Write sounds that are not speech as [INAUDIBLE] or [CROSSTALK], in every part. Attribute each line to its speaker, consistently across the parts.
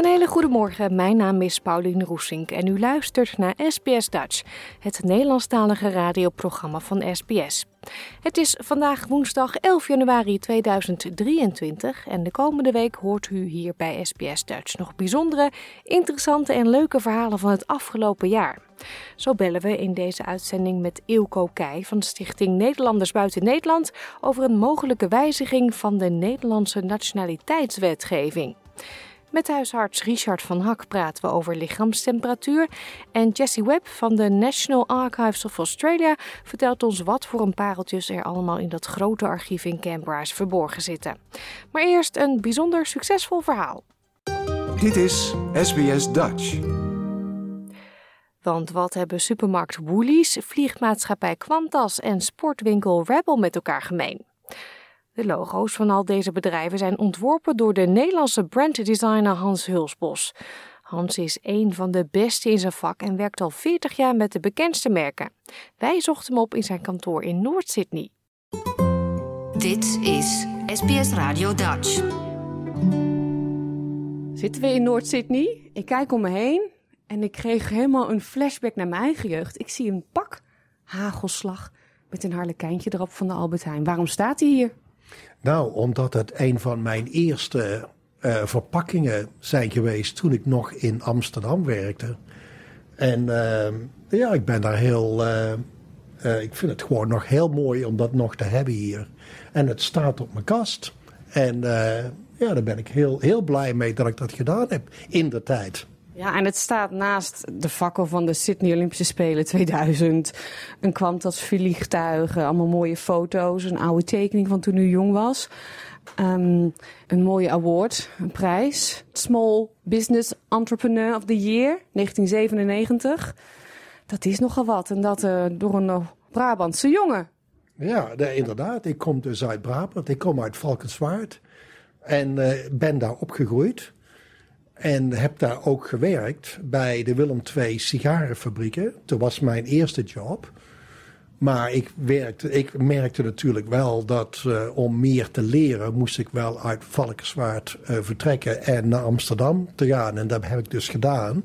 Speaker 1: Een hele goede morgen. Mijn naam is Pauline Roesink en u luistert naar SBS Dutch, het Nederlandstalige radioprogramma van SBS. Het is vandaag woensdag 11 januari 2023 en de komende week hoort u hier bij SBS Dutch nog bijzondere, interessante en leuke verhalen van het afgelopen jaar. Zo bellen we in deze uitzending met Ilko Keij van Stichting Nederlanders Buiten Nederland over een mogelijke wijziging van de Nederlandse nationaliteitswetgeving. Met huisarts Richard van Hak praten we over lichaamstemperatuur. En Jessie Webb van de National Archives of Australia vertelt ons wat voor een pareltjes er allemaal in dat grote archief in Canberra is verborgen zitten. Maar eerst een bijzonder succesvol verhaal.
Speaker 2: Dit is SBS Dutch.
Speaker 1: Want wat hebben supermarkt Woolies, vliegmaatschappij Qantas en sportwinkel Rebel met elkaar gemeen? De logo's van al deze bedrijven zijn ontworpen door de Nederlandse branddesigner Hans Hulsbos. Hans is een van de beste in zijn vak en werkt al 40 jaar met de bekendste merken. Wij zochten hem op in zijn kantoor in Noord-Sydney.
Speaker 3: Dit is SBS Radio Dutch.
Speaker 1: Zitten we in Noord-Sydney? Ik kijk om me heen en ik kreeg helemaal een flashback naar mijn eigen jeugd. Ik zie een pak hagelslag met een harlekijntje erop van de Albert Heijn. Waarom staat hij hier?
Speaker 4: Nou, omdat het een van mijn eerste uh, verpakkingen zijn geweest toen ik nog in Amsterdam werkte. En uh, ja, ik ben daar heel. Uh, ik vind het gewoon nog heel mooi om dat nog te hebben hier. En het staat op mijn kast. En ja, daar ben ik heel, heel blij mee dat ik dat gedaan heb in de tijd.
Speaker 1: Ja, en het staat naast de fakkel van de Sydney Olympische Spelen 2000. Een Qantas vliegtuigen, allemaal mooie foto's, een oude tekening van toen u jong was. Um, een mooie award, een prijs. Small Business Entrepreneur of the Year, 1997. Dat is nogal wat. En dat uh, door een uh, Brabantse jongen.
Speaker 4: Ja, inderdaad. Ik kom dus uit Brabant. Ik kom uit Valkenswaard. En ben daar opgegroeid. En heb daar ook gewerkt bij de Willem II sigarenfabrieken. Dat was mijn eerste job. Maar ik, werkte, ik merkte natuurlijk wel dat uh, om meer te leren moest ik wel uit Valkenswaard uh, vertrekken en naar Amsterdam te gaan. En dat heb ik dus gedaan.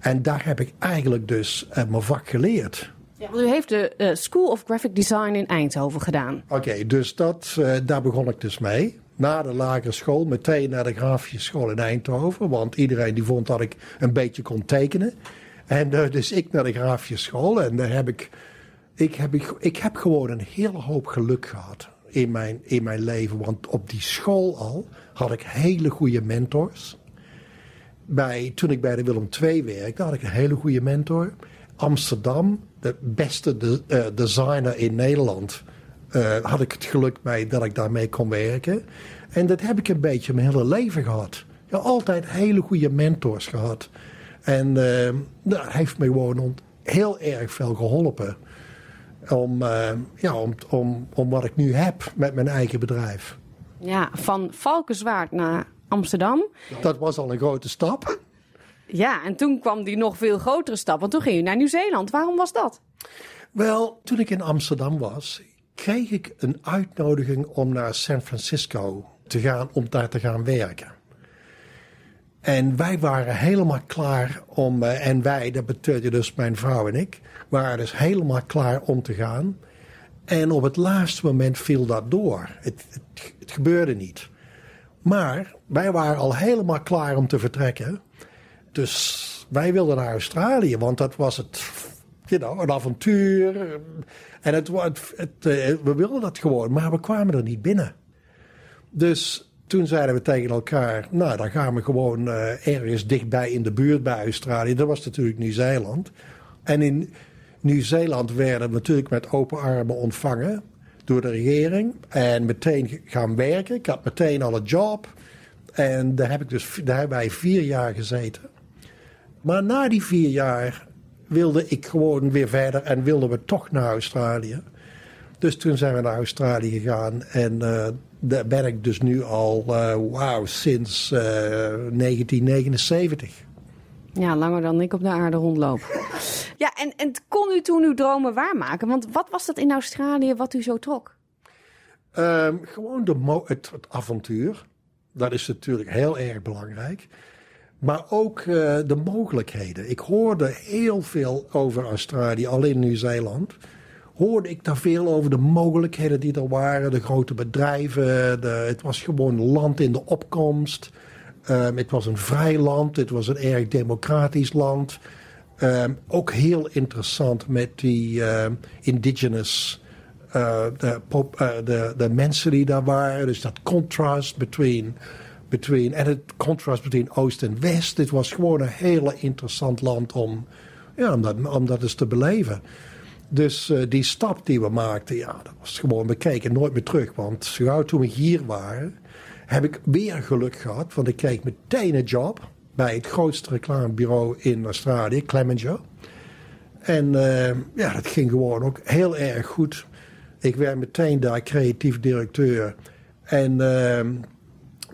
Speaker 4: En daar heb ik eigenlijk dus uh, mijn vak geleerd.
Speaker 1: Ja, u heeft de School of Graphic Design in Eindhoven gedaan.
Speaker 4: Oké, okay, dus dat, daar begon ik dus mee na de lagere school meteen naar de grafische school in Eindhoven. Want iedereen die vond dat ik een beetje kon tekenen. En uh, dus ik naar de grafische school. En daar heb ik, ik, heb, ik, ik heb gewoon een hele hoop geluk gehad in mijn, in mijn leven. Want op die school al had ik hele goede mentors. Bij, toen ik bij de Willem II werkte, had ik een hele goede mentor. Amsterdam, de beste de, uh, designer in Nederland uh, had ik het geluk mee dat ik daarmee kon werken. En dat heb ik een beetje mijn hele leven gehad. Ja, altijd hele goede mentors gehad. En uh, dat heeft me gewoon heel erg veel geholpen. Om, uh, ja, om, om, om wat ik nu heb met mijn eigen bedrijf.
Speaker 1: Ja, van Valkenswaard naar Amsterdam.
Speaker 4: Dat was al een grote stap.
Speaker 1: Ja, en toen kwam die nog veel grotere stap. Want toen ging je naar Nieuw-Zeeland. Waarom was dat?
Speaker 4: Wel, toen ik in Amsterdam was, kreeg ik een uitnodiging om naar San Francisco te gaan, om daar te gaan werken. En wij waren helemaal klaar om, uh, en wij, dat betekende dus mijn vrouw en ik, waren dus helemaal klaar om te gaan. En op het laatste moment viel dat door. Het, het, het gebeurde niet. Maar wij waren al helemaal klaar om te vertrekken. Dus wij wilden naar Australië, want dat was het, you een avontuur. En het, het, uh, we wilden dat gewoon, maar we kwamen er niet binnen. Dus toen zeiden we tegen elkaar, nou dan gaan we gewoon uh, ergens dichtbij in de buurt bij Australië. Dat was natuurlijk Nieuw-Zeeland. En in Nieuw-Zeeland werden we natuurlijk met open armen ontvangen door de regering. En meteen gaan werken. Ik had meteen al een job. En daar, heb ik dus, daar hebben wij vier jaar gezeten. Maar na die vier jaar wilde ik gewoon weer verder en wilden we toch naar Australië. Dus toen zijn we naar Australië gegaan en uh, daar ben ik dus nu al, uh, wauw, sinds uh, 1979.
Speaker 5: Ja, langer dan ik op de aarde rondloop. [LAUGHS] ja, en, en kon u toen uw dromen waarmaken? Want wat was dat in Australië wat u zo trok?
Speaker 4: Um, gewoon de het, het, avontuur. Dat is natuurlijk heel erg belangrijk. Maar ook uh, de mogelijkheden. Ik hoorde heel veel over Australië, alleen Nieuw-Zeeland. Hoorde ik daar veel over de mogelijkheden die er waren, de grote bedrijven. De, het was gewoon land in de opkomst. Um, het was een vrij land, het was een erg democratisch land. Um, ook heel interessant met die uh, indigenous uh, de, uh, de, de mensen die daar waren. Dus dat contrast between, between, en het contrast tussen Oost en West. Dit was gewoon een hele interessant land om, ja, om, dat, om dat eens te beleven. Dus uh, die stap die we maakten, ja, dat was gewoon, we keken nooit meer terug. Want zo toen we hier waren, heb ik weer geluk gehad. Want ik kreeg meteen een job bij het grootste reclamebureau in Australië, Clemenger. En uh, ja, dat ging gewoon ook heel erg goed. Ik werd meteen daar creatief directeur. En uh,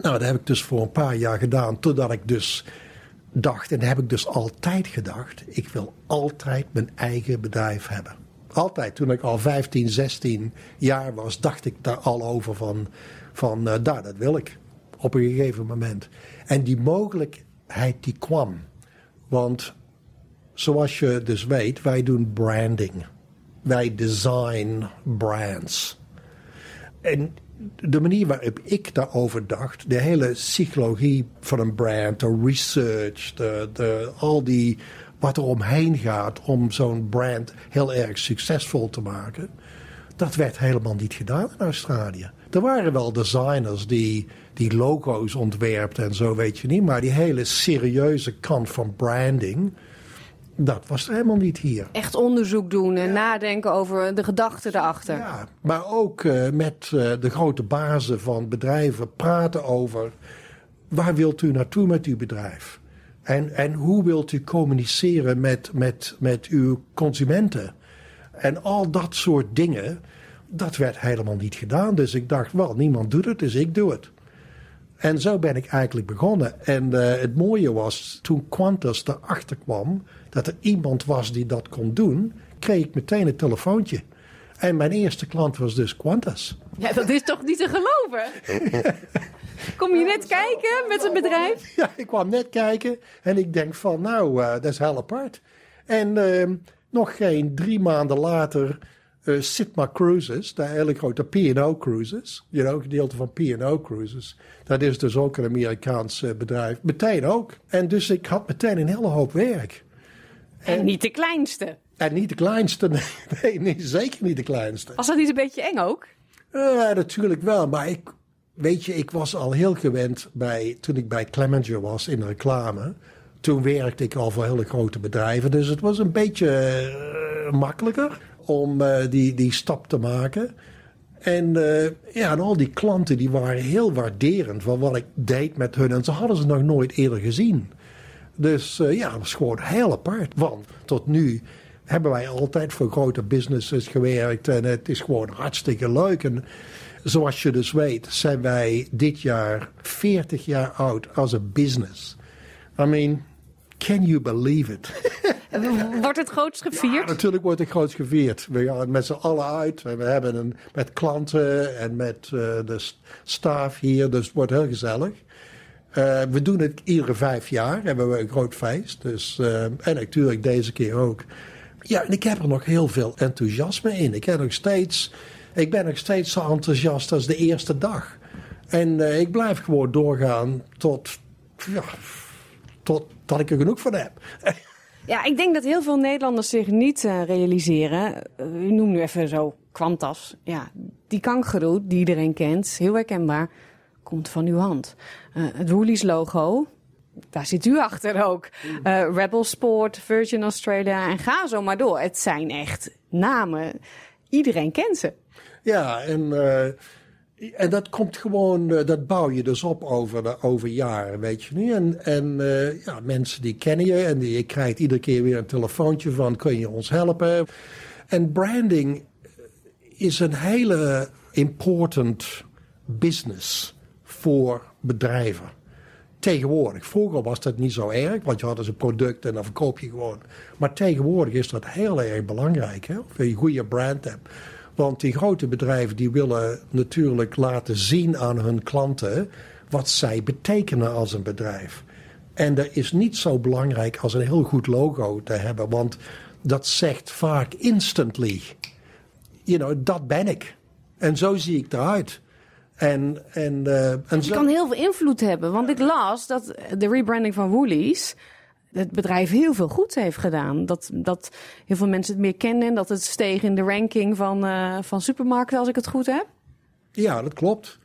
Speaker 4: nou, dat heb ik dus voor een paar jaar gedaan. Totdat ik dus dacht, en heb ik dus altijd gedacht. Ik wil altijd mijn eigen bedrijf hebben. Altijd. Toen ik al 15, 16 jaar was, dacht ik daar al over van, van uh, daar, dat wil ik. Op een gegeven moment. En die mogelijkheid die kwam. Want zoals je dus weet, wij doen branding wij design brands. En de manier waarop ik daarover dacht, de hele psychologie van een brand, de research, de, de, al die wat er omheen gaat om zo'n brand heel erg succesvol te maken, dat werd helemaal niet gedaan in Australië. Er waren wel designers die, die logo's ontwerpten en zo, weet je niet, maar die hele serieuze kant van branding dat was er helemaal niet hier.
Speaker 5: Echt onderzoek doen en nadenken over de gedachten erachter.
Speaker 4: Ja, maar ook uh, met uh, de grote bazen van bedrijven praten over waar wilt u naartoe met uw bedrijf? En, en hoe wilt u communiceren met, met, met uw consumenten? En al dat soort dingen, dat werd helemaal niet gedaan. Dus ik dacht, wel, niemand doet het, dus ik doe het. En zo ben ik eigenlijk begonnen. En uh, het mooie was, toen Qantas erachter kwam dat er iemand was die dat kon doen, kreeg ik meteen een telefoontje. En mijn eerste klant was dus Qantas.
Speaker 5: Ja, dat is toch niet te geloven? [LAUGHS] Kom je net kijken met een bedrijf?
Speaker 4: Ja, ik kwam net kijken en ik denk van, nou, uh, dat is heel apart. En uh, nog geen drie maanden later uh, Sitma Cruises, de hele grote P&O Cruises, you know, gedeelte van P&O Cruises. Dat is dus ook een Amerikaans uh, bedrijf. Meteen ook. En dus ik had meteen een hele hoop werk.
Speaker 5: En, en niet de kleinste.
Speaker 4: En niet de kleinste, [LAUGHS] nee, nee, zeker niet de kleinste.
Speaker 5: Was dat niet een beetje eng ook?
Speaker 4: Uh, natuurlijk wel, maar ik, weet je, ik was al heel gewend bij, toen ik bij Clemenger was in reclame. Toen werkte ik al voor hele grote bedrijven, dus het was een beetje uh, makkelijker om uh, die, die stap te maken. En, uh, ja, en al die klanten die waren heel waarderend van wat ik deed met hun. En ze hadden ze nog nooit eerder gezien. Dus uh, ja, dat was gewoon heel apart. Want tot nu hebben wij altijd voor grote businesses gewerkt. En het is gewoon hartstikke leuk. En zoals je dus weet, zijn wij dit jaar 40 jaar oud als een business. I mean, can you believe it? [LAUGHS]
Speaker 5: Wordt het groots gevierd? Ja,
Speaker 4: natuurlijk wordt het groots gevierd. We gaan met z'n allen uit. We hebben een, met klanten en met uh, de staf hier. Dus het wordt heel gezellig. Uh, we doen het iedere vijf jaar. Hebben we een groot feest. Dus, uh, en natuurlijk deze keer ook. Ja, en ik heb er nog heel veel enthousiasme in. Ik, heb nog steeds, ik ben nog steeds zo enthousiast als de eerste dag. En ik blijf gewoon doorgaan tot, ja, tot dat ik er genoeg van heb.
Speaker 5: Ja, ik denk dat heel veel Nederlanders zich niet uh, realiseren. Uh, u noemt nu even zo Quantas. Ja, die kangeroe die iedereen kent, heel herkenbaar, komt van uw hand. Uh, het Woolies logo, daar zit u achter ook. Uh, Rebel Sport, Virgin Australia en ga zo maar door. Het zijn echt namen. Iedereen kent ze.
Speaker 4: Ja, en, en dat komt gewoon, uh, dat bouw je dus op over, de, over jaren, weet je niet. En, en ja, mensen die kennen je en die, je krijgt iedere keer weer een telefoontje van, kun je ons helpen? En branding is een hele important business voor bedrijven. Tegenwoordig. Vroeger was dat niet zo erg, want je had dus een product en dan verkoop je gewoon. Maar tegenwoordig is dat heel erg belangrijk, hè? of je een goede brand hebt. Want die grote bedrijven die willen natuurlijk laten zien aan hun klanten wat zij betekenen als een bedrijf. En dat is niet zo belangrijk als een heel goed logo te hebben, want dat zegt vaak instantly, you know, dat ben ik. En zo zie ik eruit. En, en, uh, en
Speaker 5: je kan heel veel invloed hebben. Want ik las dat de rebranding van Woolies het bedrijf heel veel goed heeft gedaan. Dat, dat heel veel mensen het meer kennen en dat het steeg in de ranking van, uh, van supermarkten, als ik het goed heb.
Speaker 4: Ja, dat klopt.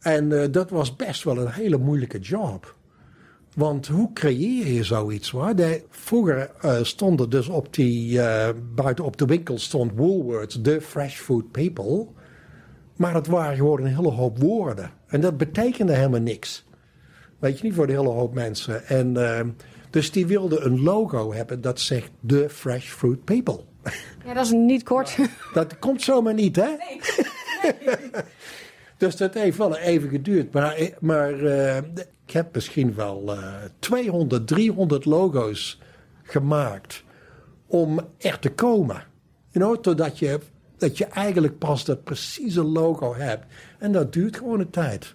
Speaker 4: En uh, dat was best wel een hele moeilijke job. Want hoe creëer je zoiets? Waar? De, vroeger uh, stonden dus op die, buiten op de winkel stond Woolworths, the fresh food people. Maar het waren gewoon een hele hoop woorden. En dat betekende helemaal niks. Weet je niet, voor de hele hoop mensen. En dus die wilden een logo hebben dat zegt The Fresh Fruit People.
Speaker 5: Ja, dat is niet kort. [LAUGHS]
Speaker 4: Dat komt zomaar niet, hè? Nee. [LAUGHS] dus dat heeft wel even geduurd. Maar, maar uh, ik heb misschien wel uh, 200, 300 logo's gemaakt om er te komen. You know, totdat je dat je eigenlijk pas dat precieze logo hebt. En dat duurt gewoon een tijd.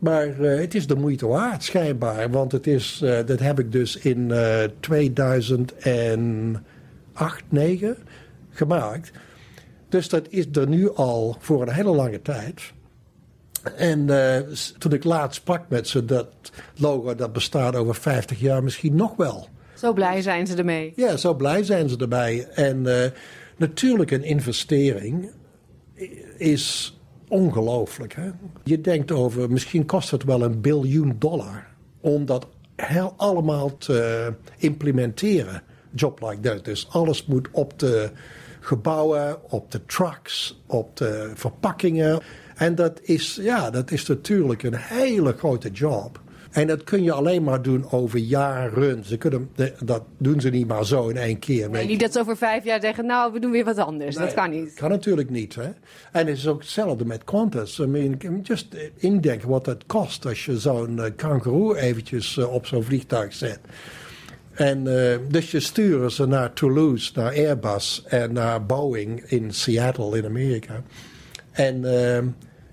Speaker 4: Maar uh, het is de moeite waard, schijnbaar. Want het is, uh, dat heb ik dus in uh, 2008, 9 gemaakt. Dus dat is er nu al voor een hele lange tijd. En eh, toen ik laatst sprak met ze, dat logo dat bestaat over 50 jaar misschien nog wel.
Speaker 5: Zo blij zijn ze ermee.
Speaker 4: Ja, zo blij zijn ze erbij. En Natuurlijk, een investering is ongelooflijk. Hè? Je denkt over, misschien kost het wel een biljoen dollar om dat heel allemaal te implementeren. Job like that. Dus alles moet op de gebouwen, op de trucks, op de verpakkingen. En dat is, ja, dat is natuurlijk een hele grote job. En dat kun je alleen maar doen over jaren. Ze kunnen, dat doen ze niet maar zo in één keer.
Speaker 5: Nee, niet dat ze over vijf jaar zeggen, nou, we doen weer wat anders. dat kan niet.
Speaker 4: kan natuurlijk niet. Hè? En het is ook hetzelfde met Qantas. I mean, just indenken wat het kost als je zo'n uh, kangaroo eventjes uh, op zo'n vliegtuig zet. En uh, dus je sturen ze naar Toulouse, naar Airbus en naar Boeing in Seattle in Amerika. En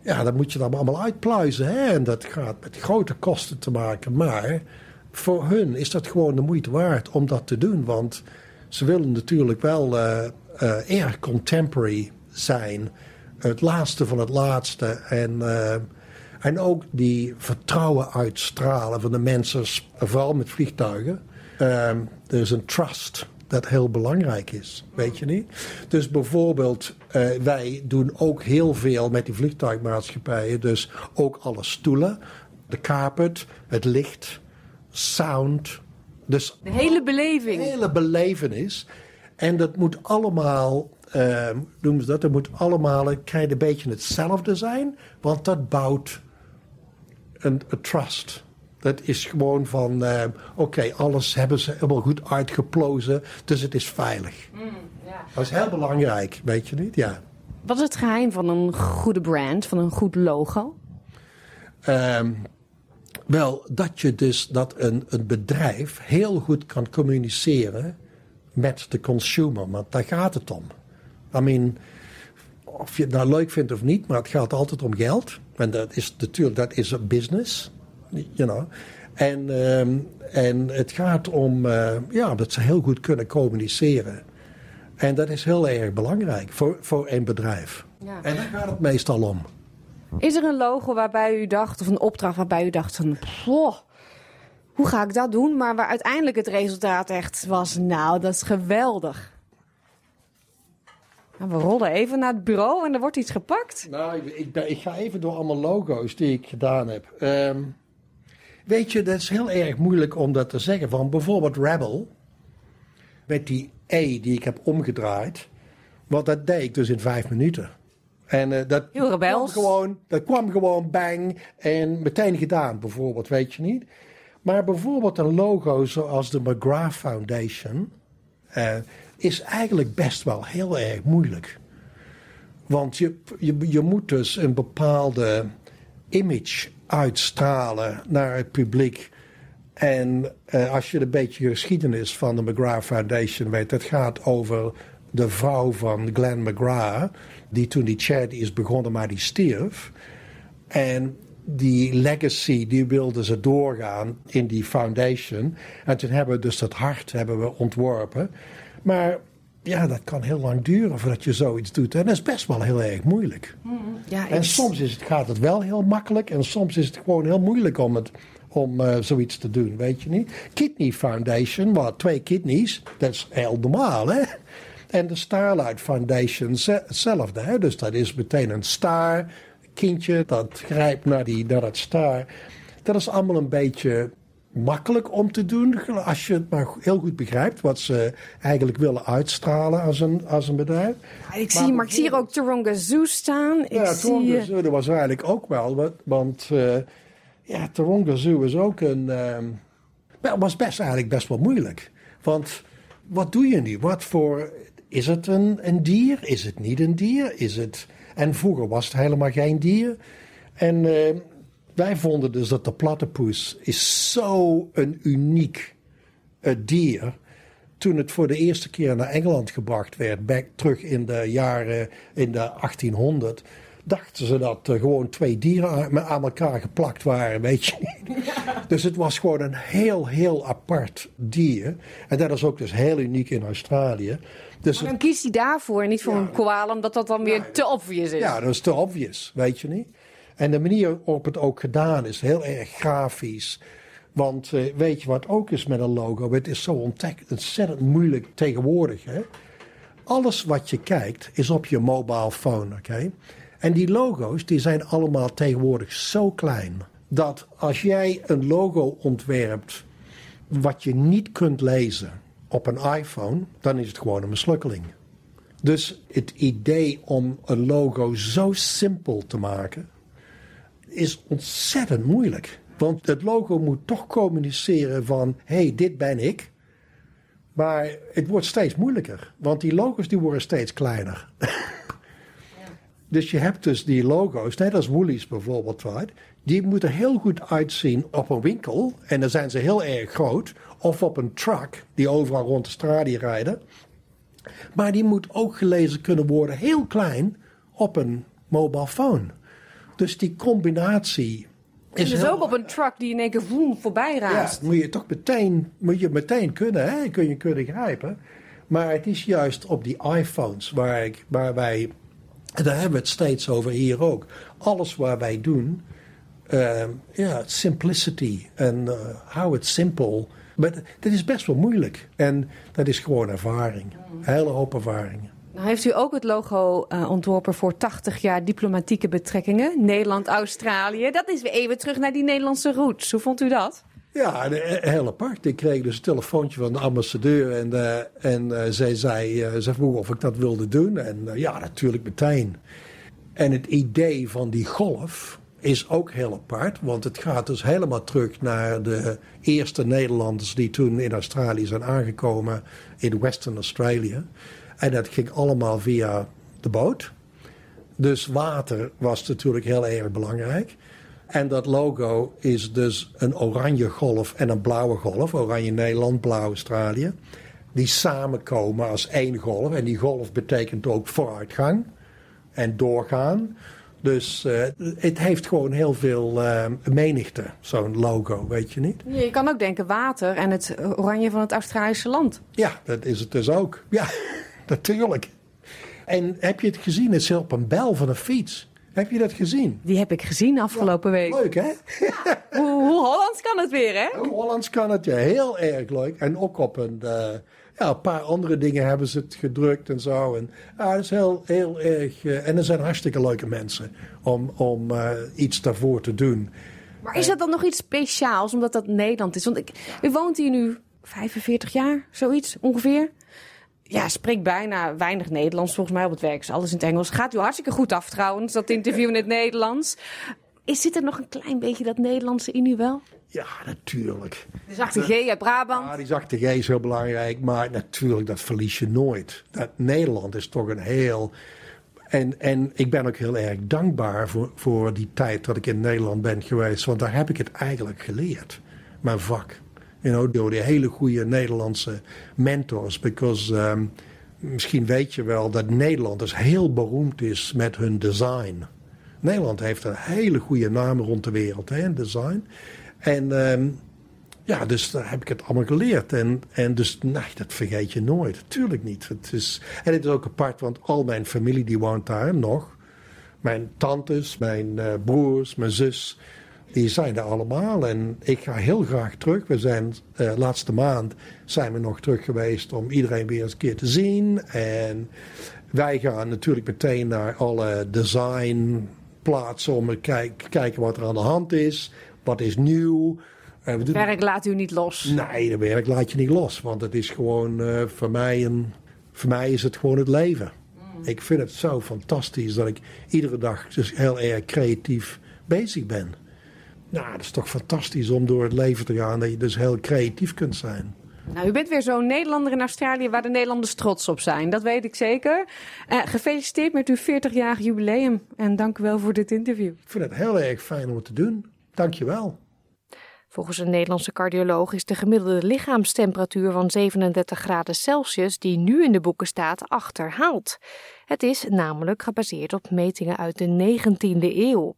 Speaker 4: ja, dan moet je dat allemaal uitpluizen. Hè? En dat gaat met grote kosten te maken. Maar voor hun is dat gewoon de moeite waard om dat te doen. Want ze willen natuurlijk wel uh, erg contemporary zijn. Het laatste van het laatste. En, uh, en ook die vertrouwen uitstralen van de mensen, vooral met vliegtuigen. er is een trust dat heel belangrijk is, weet je niet? Dus bijvoorbeeld, uh, wij doen ook heel veel met die vliegtuigmaatschappijen. Dus ook alle stoelen, de carpet, het licht, sound. Dus
Speaker 5: de hele beleving.
Speaker 4: De hele belevenis. En dat moet allemaal, uh, noemen ze dat, dat moet allemaal een beetje hetzelfde zijn. Want dat bouwt een, een trust. Dat is gewoon van, uh, oké, alles hebben ze helemaal goed uitgeplozen, dus het is veilig. Mm, Dat is heel belangrijk, weet je niet? Ja.
Speaker 5: Wat is het geheim van een goede brand, van een goed logo?
Speaker 4: Um, wel, dat je dus dat een, een bedrijf heel goed kan communiceren met de consumer, want daar gaat het om. I mean, of je het nou leuk vindt of niet, maar het gaat altijd om geld. En dat is natuurlijk, dat is een business you know. En, uh, en het gaat om uh, ja, dat ze heel goed kunnen communiceren. En dat is heel erg belangrijk voor, voor een bedrijf. Ja. En daar gaat het meestal om.
Speaker 5: Is er een logo waarbij u dacht, of een opdracht waarbij u dacht van... hoe ga ik dat doen? Maar waar uiteindelijk het resultaat echt was, nou, dat is geweldig. Nou, we rollen even naar het bureau en er wordt iets gepakt.
Speaker 4: Nou, ik, ik, ik ga even door allemaal logo's die ik gedaan heb. Ehm, weet je, dat is heel erg moeilijk om dat te zeggen. Van bijvoorbeeld Rebel, met die E die ik heb omgedraaid. Want dat deed ik dus in vijf minuten. En eh, dat. Kwam gewoon, dat kwam gewoon bang en meteen gedaan, bijvoorbeeld, weet je niet. Maar bijvoorbeeld een logo zoals de McGrath Foundation eh, is eigenlijk best wel heel erg moeilijk. Want je, je, je moet dus een bepaalde image uitstralen naar het publiek. En eh, als je een beetje geschiedenis van de McGrath Foundation weet, dat gaat over de vrouw van Glenn McGrath, die toen die charity is begonnen, maar die stierf. En die legacy, die wilden ze doorgaan in die foundation. En toen hebben we dus dat hart hebben we ontworpen. Maar ja, dat kan heel lang duren voordat je zoiets doet. En dat is best wel heel erg moeilijk.
Speaker 5: Ja,
Speaker 4: En soms is het, gaat het wel heel makkelijk en soms is het gewoon heel moeilijk om, het, om eh, zoiets te doen, weet je niet. Kidney Foundation, wat twee kidneys, dat is heel normaal hè. En de Starlight Foundation, ze- hetzelfde hè. Dus dat is meteen een star, kindje dat grijpt naar, die, naar dat star. Dat is allemaal een beetje makkelijk om te doen, als je het maar heel goed begrijpt wat ze eigenlijk willen uitstralen als een, als een bedrijf.
Speaker 5: ik zie, maar ik zie hier ook Taronga Zoo staan. Ik
Speaker 4: Ja,
Speaker 5: zie,
Speaker 4: Taronga
Speaker 5: eh,
Speaker 4: Zoo, dat was eigenlijk ook wel. wat- Want eh ja, Taronga Zoo is ook een... ehm wel, was best eigenlijk best wel moeilijk. Want wat doe je nu? Wat voor... Is het een, een dier? Is het niet een dier? Is het... En vroeger was het helemaal geen dier. En eh, wij vonden dus dat de platypus is zo een uniek eh, dier toen het voor de eerste keer naar Engeland gebracht werd, back, terug in de jaren in de 1800, dachten ze dat er gewoon twee dieren aan, elkaar geplakt waren, [LAUGHS] weet je niet. Dus het was gewoon een heel, heel apart dier. En dat is ook dus heel uniek in Australië. Dus
Speaker 5: maar dan kiest hij daarvoor en niet voor een koala, omdat dat dan weer te obvious is.
Speaker 4: ja, dat is te obvious, weet je niet. En de manier waarop het ook gedaan is, heel erg grafisch. Want eh, weet je wat ook is met een logo? Het is zo ontzettend moeilijk tegenwoordig. Hè? Alles wat je kijkt is op je mobile phone, oké? En die logo's die zijn allemaal tegenwoordig zo klein. Dat als jij een logo ontwerpt wat je niet kunt lezen op een iPhone, dan is het gewoon een mislukkeling. Dus het idee om een logo zo simpel te maken is ontzettend moeilijk. Want het logo moet toch communiceren van, hé, hey, dit ben ik. Maar het wordt steeds moeilijker, want die logo's die worden steeds kleiner. [LAUGHS] Dus je hebt dus die logo's, net als Woolies bijvoorbeeld, right? die moeten heel goed uitzien op een winkel. En dan zijn ze heel erg groot. Of op een truck die overal rond de straat rijden. Maar die moet ook gelezen kunnen worden, heel klein, op een mobile phone. Dus die combinatie is
Speaker 5: dus
Speaker 4: heel-
Speaker 5: ook op een truck die in één keer voem voorbij
Speaker 4: ja,
Speaker 5: raast.
Speaker 4: moet je toch meteen, moet je meteen kunnen, hè? kun je kunnen grijpen. Maar het is juist op die iPhones waar, ik, waar wij, en daar hebben we het steeds over hier ook. Alles waar wij doen, ehm, ja, simplicity en eh, hou het simpel. Maar dat is best wel moeilijk. En dat is gewoon ervaring. Een hele hoop ervaring.
Speaker 5: Nou heeft u ook het logo eh, ontworpen voor 80 jaar diplomatieke betrekkingen. Nederland-Australië. Dat is weer even terug naar die Nederlandse roots. Hoe vond u dat?
Speaker 4: Ja, de- heel apart. Ik kreeg dus een telefoontje van de ambassadeur en, eh, en eh, zij zei, eh, ze vroeg of ik dat wilde doen. En eh, ja, natuurlijk meteen. En het idee van die golf is ook heel apart, want het gaat dus helemaal terug naar de eerste Nederlanders die toen in Australië zijn aangekomen in Western Australia. En dat ging allemaal via de boot. Dus water was natuurlijk heel erg belangrijk. En dat logo is dus een oranje golf en een blauwe golf. Oranje Nederland, blauw Australië. Die samenkomen als één golf. En die golf betekent ook vooruitgang en doorgaan. Dus eh, het heeft gewoon heel veel eh, menigte, zo'n logo, weet je niet?
Speaker 5: Je kan ook denken water en het oranje van het Australische land.
Speaker 4: Ja, dat is het dus ook. Ja, natuurlijk. En heb je het gezien? Het zit op een bel van een fiets. Heb je dat gezien?
Speaker 5: Die heb ik gezien afgelopen week.
Speaker 4: Leuk, hè?
Speaker 5: Hoe, hoe Hollands kan het weer, hè?
Speaker 4: Hollands kan het ja heel erg leuk. En ook op een, eh, ja, een paar andere dingen hebben ze het gedrukt en zo. En ja, dat is heel, heel erg. Uh, en er zijn hartstikke leuke mensen om, om uh, iets daarvoor te doen.
Speaker 5: Maar is dat dan nog iets speciaals, omdat dat Nederland is? Want ik, u woont hier nu 45 jaar, zoiets ongeveer. Ja, spreekt bijna weinig Nederlands volgens mij op het werk. Is alles in het Engels. Gaat u hartstikke goed af trouwens, dat interview in het Nederlands. Is, zit er nog een klein beetje dat Nederlandse in u wel?
Speaker 4: Ja, natuurlijk.
Speaker 5: De zachte G uit Brabant.
Speaker 4: Ja, die zachte G is heel belangrijk. Maar natuurlijk, dat verlies je nooit. Dat Nederland is toch een heel... En, en ik ben ook heel erg dankbaar voor, voor die tijd dat ik in Nederland ben geweest. Want daar heb ik het eigenlijk geleerd. Mijn vak. You know, door die hele goede Nederlandse mentors. Because um, misschien weet je wel dat Nederland dus heel beroemd is met hun design. Nederland heeft een hele goede naam rond de wereld, hè, design. En um, ja, dus daar heb ik het allemaal geleerd. En, en dus, nee, dat vergeet je nooit. Tuurlijk niet. Het is, en het is ook apart, want al mijn familie die woont daar nog. Mijn tantes, mijn uh, broers, mijn zus, die zijn er allemaal. En ik ga heel graag terug. We zijn, uh, laatste maand zijn we nog terug geweest om iedereen weer eens een keer te zien. En wij gaan natuurlijk meteen naar alle design plaatsen om te kijken wat er aan de hand is. Wat is nieuw.
Speaker 5: Het werk laat u niet los?
Speaker 4: Nee, het werk laat je niet los. Want het is gewoon uh, voor, mij een, voor mij is het gewoon het leven. Mm. Ik vind het zo fantastisch dat ik iedere dag dus heel erg creatief bezig ben. Nou, dat is toch fantastisch om door het leven te gaan. Dat je dus heel creatief kunt zijn.
Speaker 5: Nou, u bent weer zo'n Nederlander in Australië waar de Nederlanders trots op zijn. Dat weet ik zeker. Uh, gefeliciteerd met uw 40-jarig jubileum. En dank u wel voor dit interview. Ik
Speaker 4: vind het heel erg fijn om het te doen. Dank je wel.
Speaker 5: Volgens een Nederlandse cardioloog is de gemiddelde lichaamstemperatuur van 37 graden Celsius, die nu in de boeken staat, achterhaald. Het is namelijk gebaseerd op metingen uit de 19e eeuw.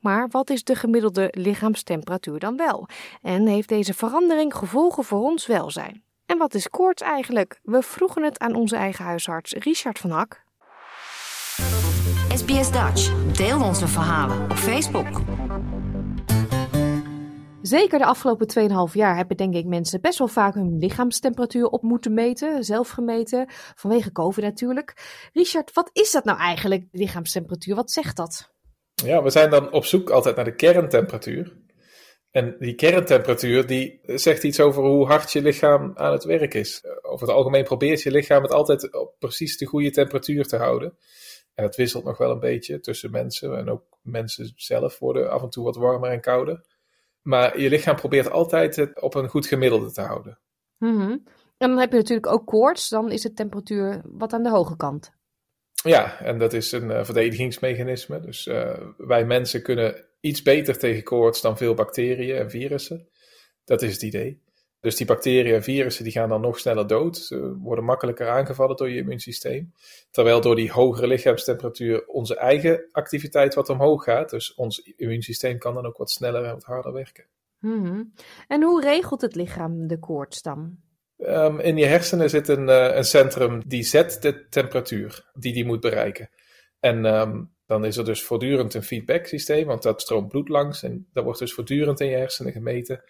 Speaker 5: Maar wat is de gemiddelde lichaamstemperatuur dan wel? En heeft deze verandering gevolgen voor ons welzijn? En wat is koorts eigenlijk? We vroegen het aan onze eigen huisarts Richard van Hak.
Speaker 3: SBS Dutch. Deel onze verhalen op Facebook.
Speaker 5: Zeker de afgelopen 2,5 jaar hebben denk ik mensen best wel vaak hun lichaamstemperatuur op moeten meten, zelf gemeten, vanwege COVID natuurlijk. Richard, wat is dat nou eigenlijk, lichaamstemperatuur? Wat zegt dat?
Speaker 6: Ja, we zijn dan op zoek altijd naar de kerntemperatuur. En die kerntemperatuur die zegt iets over hoe hard je lichaam aan het werk is. Over het algemeen probeert je lichaam het altijd op precies de goede temperatuur te houden. En het wisselt nog wel een beetje tussen mensen. En ook mensen zelf worden af en toe wat warmer en kouder. Maar je lichaam probeert altijd het op een goed gemiddelde te houden.
Speaker 5: Mm En dan heb je natuurlijk ook koorts. Dan is de temperatuur wat aan de hoge kant.
Speaker 6: Ja, en dat is een uh, verdedigingsmechanisme. Dus uh, wij mensen kunnen iets beter tegen koorts dan veel bacteriën en virussen. Dat is het idee. Dus die bacteriën en virussen die gaan dan nog sneller dood. Ze worden makkelijker aangevallen door je immuunsysteem. Terwijl door die hogere lichaamstemperatuur onze eigen activiteit wat omhoog gaat. Dus ons immuunsysteem kan dan ook wat sneller en wat harder werken.
Speaker 5: Mm En hoe regelt het lichaam de koorts dan?
Speaker 6: Um, in je hersenen zit een, uh, een, centrum die zet de temperatuur die die moet bereiken. En um, dan is er dus voortdurend een feedback systeem, want dat stroomt bloed langs. En dat wordt dus voortdurend in je hersenen gemeten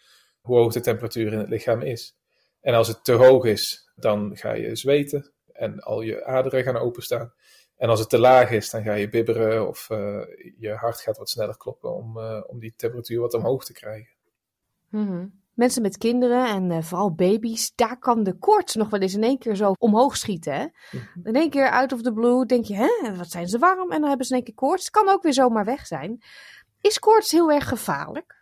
Speaker 6: hoe hoog de temperatuur in het lichaam is. En als het te hoog is, dan ga je zweten en al je aderen gaan openstaan. En als het te laag is, dan ga je bibberen of uh, je hart gaat wat sneller kloppen om, uh, om die temperatuur wat omhoog te krijgen.
Speaker 5: Mm -hmm. Mensen met kinderen en uh, vooral baby's, daar kan de koorts nog wel eens in één keer zo omhoog schieten. Hè? Mm -hmm. In één keer out of the blue denk je, hè, wat zijn ze warm? En dan hebben ze in één keer koorts. Kan ook weer zomaar weg zijn. Is koorts heel erg gevaarlijk?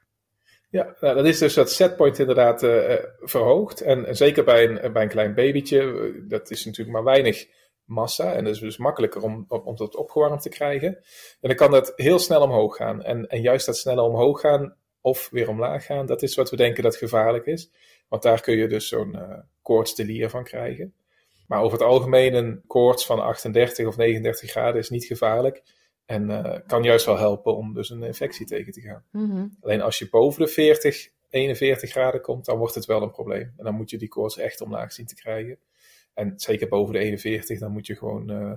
Speaker 6: Ja, nou, dat is dus dat setpoint inderdaad uh, verhoogd. En, en, zeker bij een, bij een klein babytje, dat is natuurlijk maar weinig massa. En dat is dus makkelijker om, om, dat opgewarmd te krijgen. En dan kan dat heel snel omhoog gaan. En, en juist dat snelle omhoog gaan of weer omlaag gaan, dat is wat we denken dat gevaarlijk is. Want daar kun je dus zo'n uh, koortsdelier van krijgen. Maar over het algemeen een koorts van 38 of 39 graden is niet gevaarlijk. En uh, kan juist wel helpen om dus een infectie tegen te gaan.
Speaker 5: Mm -hmm.
Speaker 6: Alleen als je boven de 40, 41 graden komt, dan wordt het wel een probleem. En dan moet je die koorts echt omlaag zien te krijgen. En zeker boven de 41, dan moet je gewoon uh,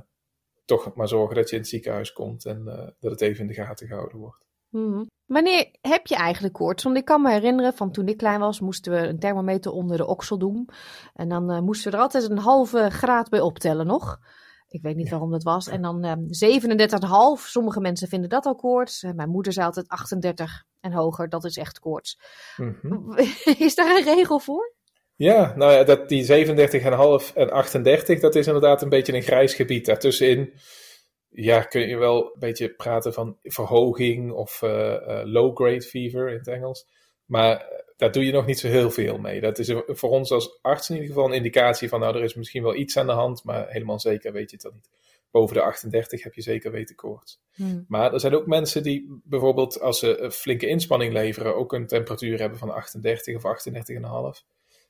Speaker 6: toch maar zorgen dat je in het ziekenhuis komt en uh, dat het even in de gaten gehouden wordt.
Speaker 5: Mm -hmm. Wanneer heb je eigenlijk koorts? Want ik kan me herinneren van toen ik klein was, moesten we een thermometer onder de oksel doen. En dan moesten we er altijd een halve graad bij optellen nog. Ik weet niet waarom dat was. En dan uh, 37,5. Sommige mensen vinden dat al koorts. Uh, mijn moeder zei altijd 38 en hoger, dat is echt koorts. Mm -hmm. [LAUGHS] Is daar een regel voor?
Speaker 6: Ja, nou ja, dat, die 37,5 en 38, dat is inderdaad een beetje een grijs gebied. Daartussenin ja, kun je wel een beetje praten van verhoging of uh, uh, low-grade fever in het Engels. Maar eh, daar doe je nog niet zo heel veel mee. Dat is voor ons als arts in ieder geval een indicatie van, nou, er is misschien wel iets aan de hand, maar helemaal zeker weet je het dan niet. Boven de 38 heb je zeker weten koorts. Hmm. Maar er zijn ook mensen die bijvoorbeeld als ze een flinke inspanning leveren, ook een temperatuur hebben van 38 of 38,5.